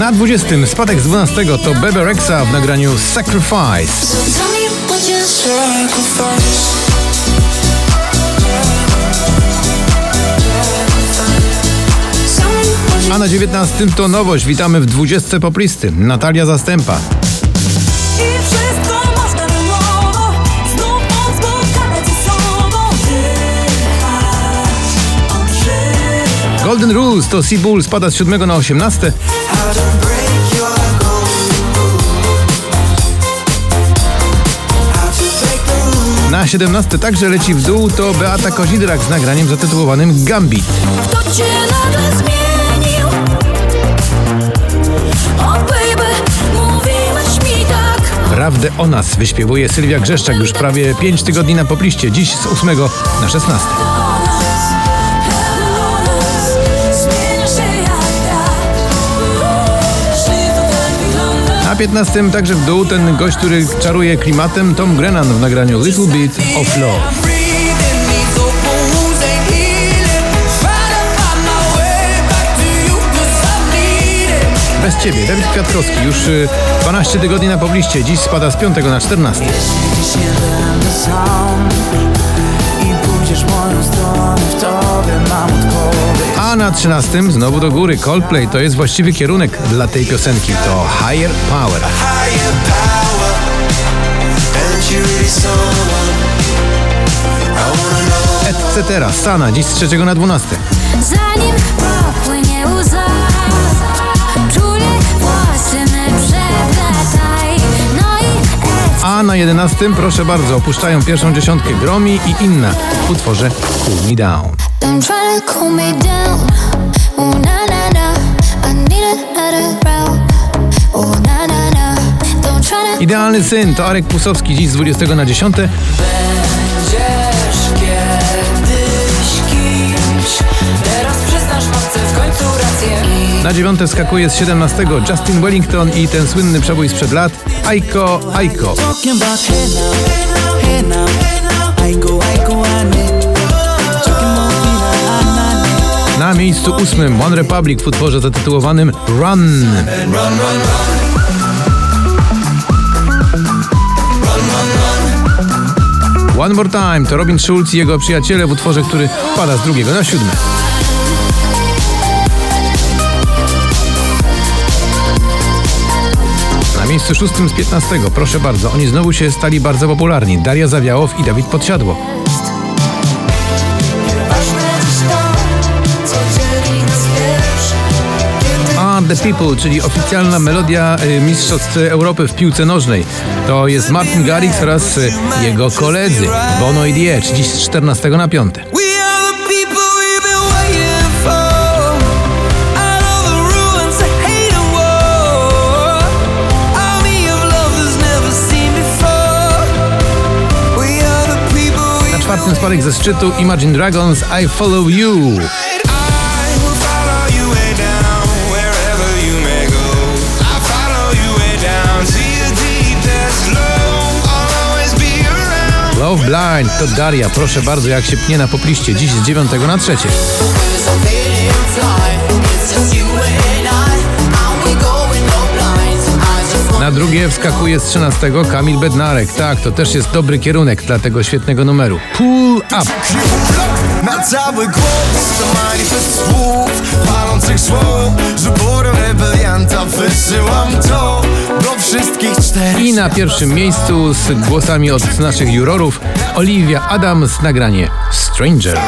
Na 20 spadek z 12 to Bebe Rexa w nagraniu Sacrifice. A na 19 to nowość. Witamy w 20 poplisty. Natalia Zastępa. Rules to Seabull spada z 7 na 18. Na 17 także leci w dół to Beata Kozidrak z nagraniem zatytułowanym Gambit. Tak Prawdę o nas wyśpiewuje Sylwia Grzeszczak już prawie 5 tygodni na popliście, dziś z 8 na 16. 15 także w dół ten gość, który czaruje klimatem, Tom Grennan w nagraniu Little Bit of Love. Bez ciebie, Dawid Kwiatkowski już y, 12 tygodni na pobliście, dziś spada z 5 na 14. na 13 znowu do góry Coldplay to jest właściwy kierunek dla tej piosenki, to Higher Power. Etc. Sana, dziś z 3 na 12. Zanim popłynie łza Czule włosy me przepletaj No A na 11 proszę bardzo, opuszczają pierwszą dziesiątkę Gromi i inna w utworze Cool Me Down. Don't try to cool me down. Idealny syn to Arek Pusowski, dziś z 20 na 10. Będziesz kiedyś kimś. Teraz przyznasz matce w końcu rację. I Na 9 skakuje z 17 Justin Wellington i ten słynny przebój sprzed lat. Aiko Aiko. Miejscu ósmym One Republic w utworze zatytułowanym Run. One More Time to Robin Schulz i jego przyjaciele w utworze, który pada z drugiego na siódme. Na miejscu szóstym z 15, proszę bardzo, oni znowu się stali bardzo popularni. Daria Zawiałow i Dawid Podsiadło. The People, czyli oficjalna melodia y, Mistrzostw Europy w piłce nożnej. To jest Martin Garrix oraz jego koledzy Bono i Edge, dziś z 14 na 5. We are the people we've been waiting for. Out of the ruins of hate and war. Army of lovers never seen before. We are the people we Na czwartym spadek ze szczytu Imagine Dragons I Follow You. Love Blind to Daria, proszę bardzo, jak się pnie na popliście, dziś z 9 na 3. Na drugie wskakuje z 13 Kamil Bednarek. Tak, to też jest dobry kierunek dla tego świetnego numeru. Pull Up. Na cały głos to manifest słów Palących słów Że porą rebelianta wysyłam to i na pierwszym miejscu z głosami od naszych jurorów Olivia Adams nagranie Stranger.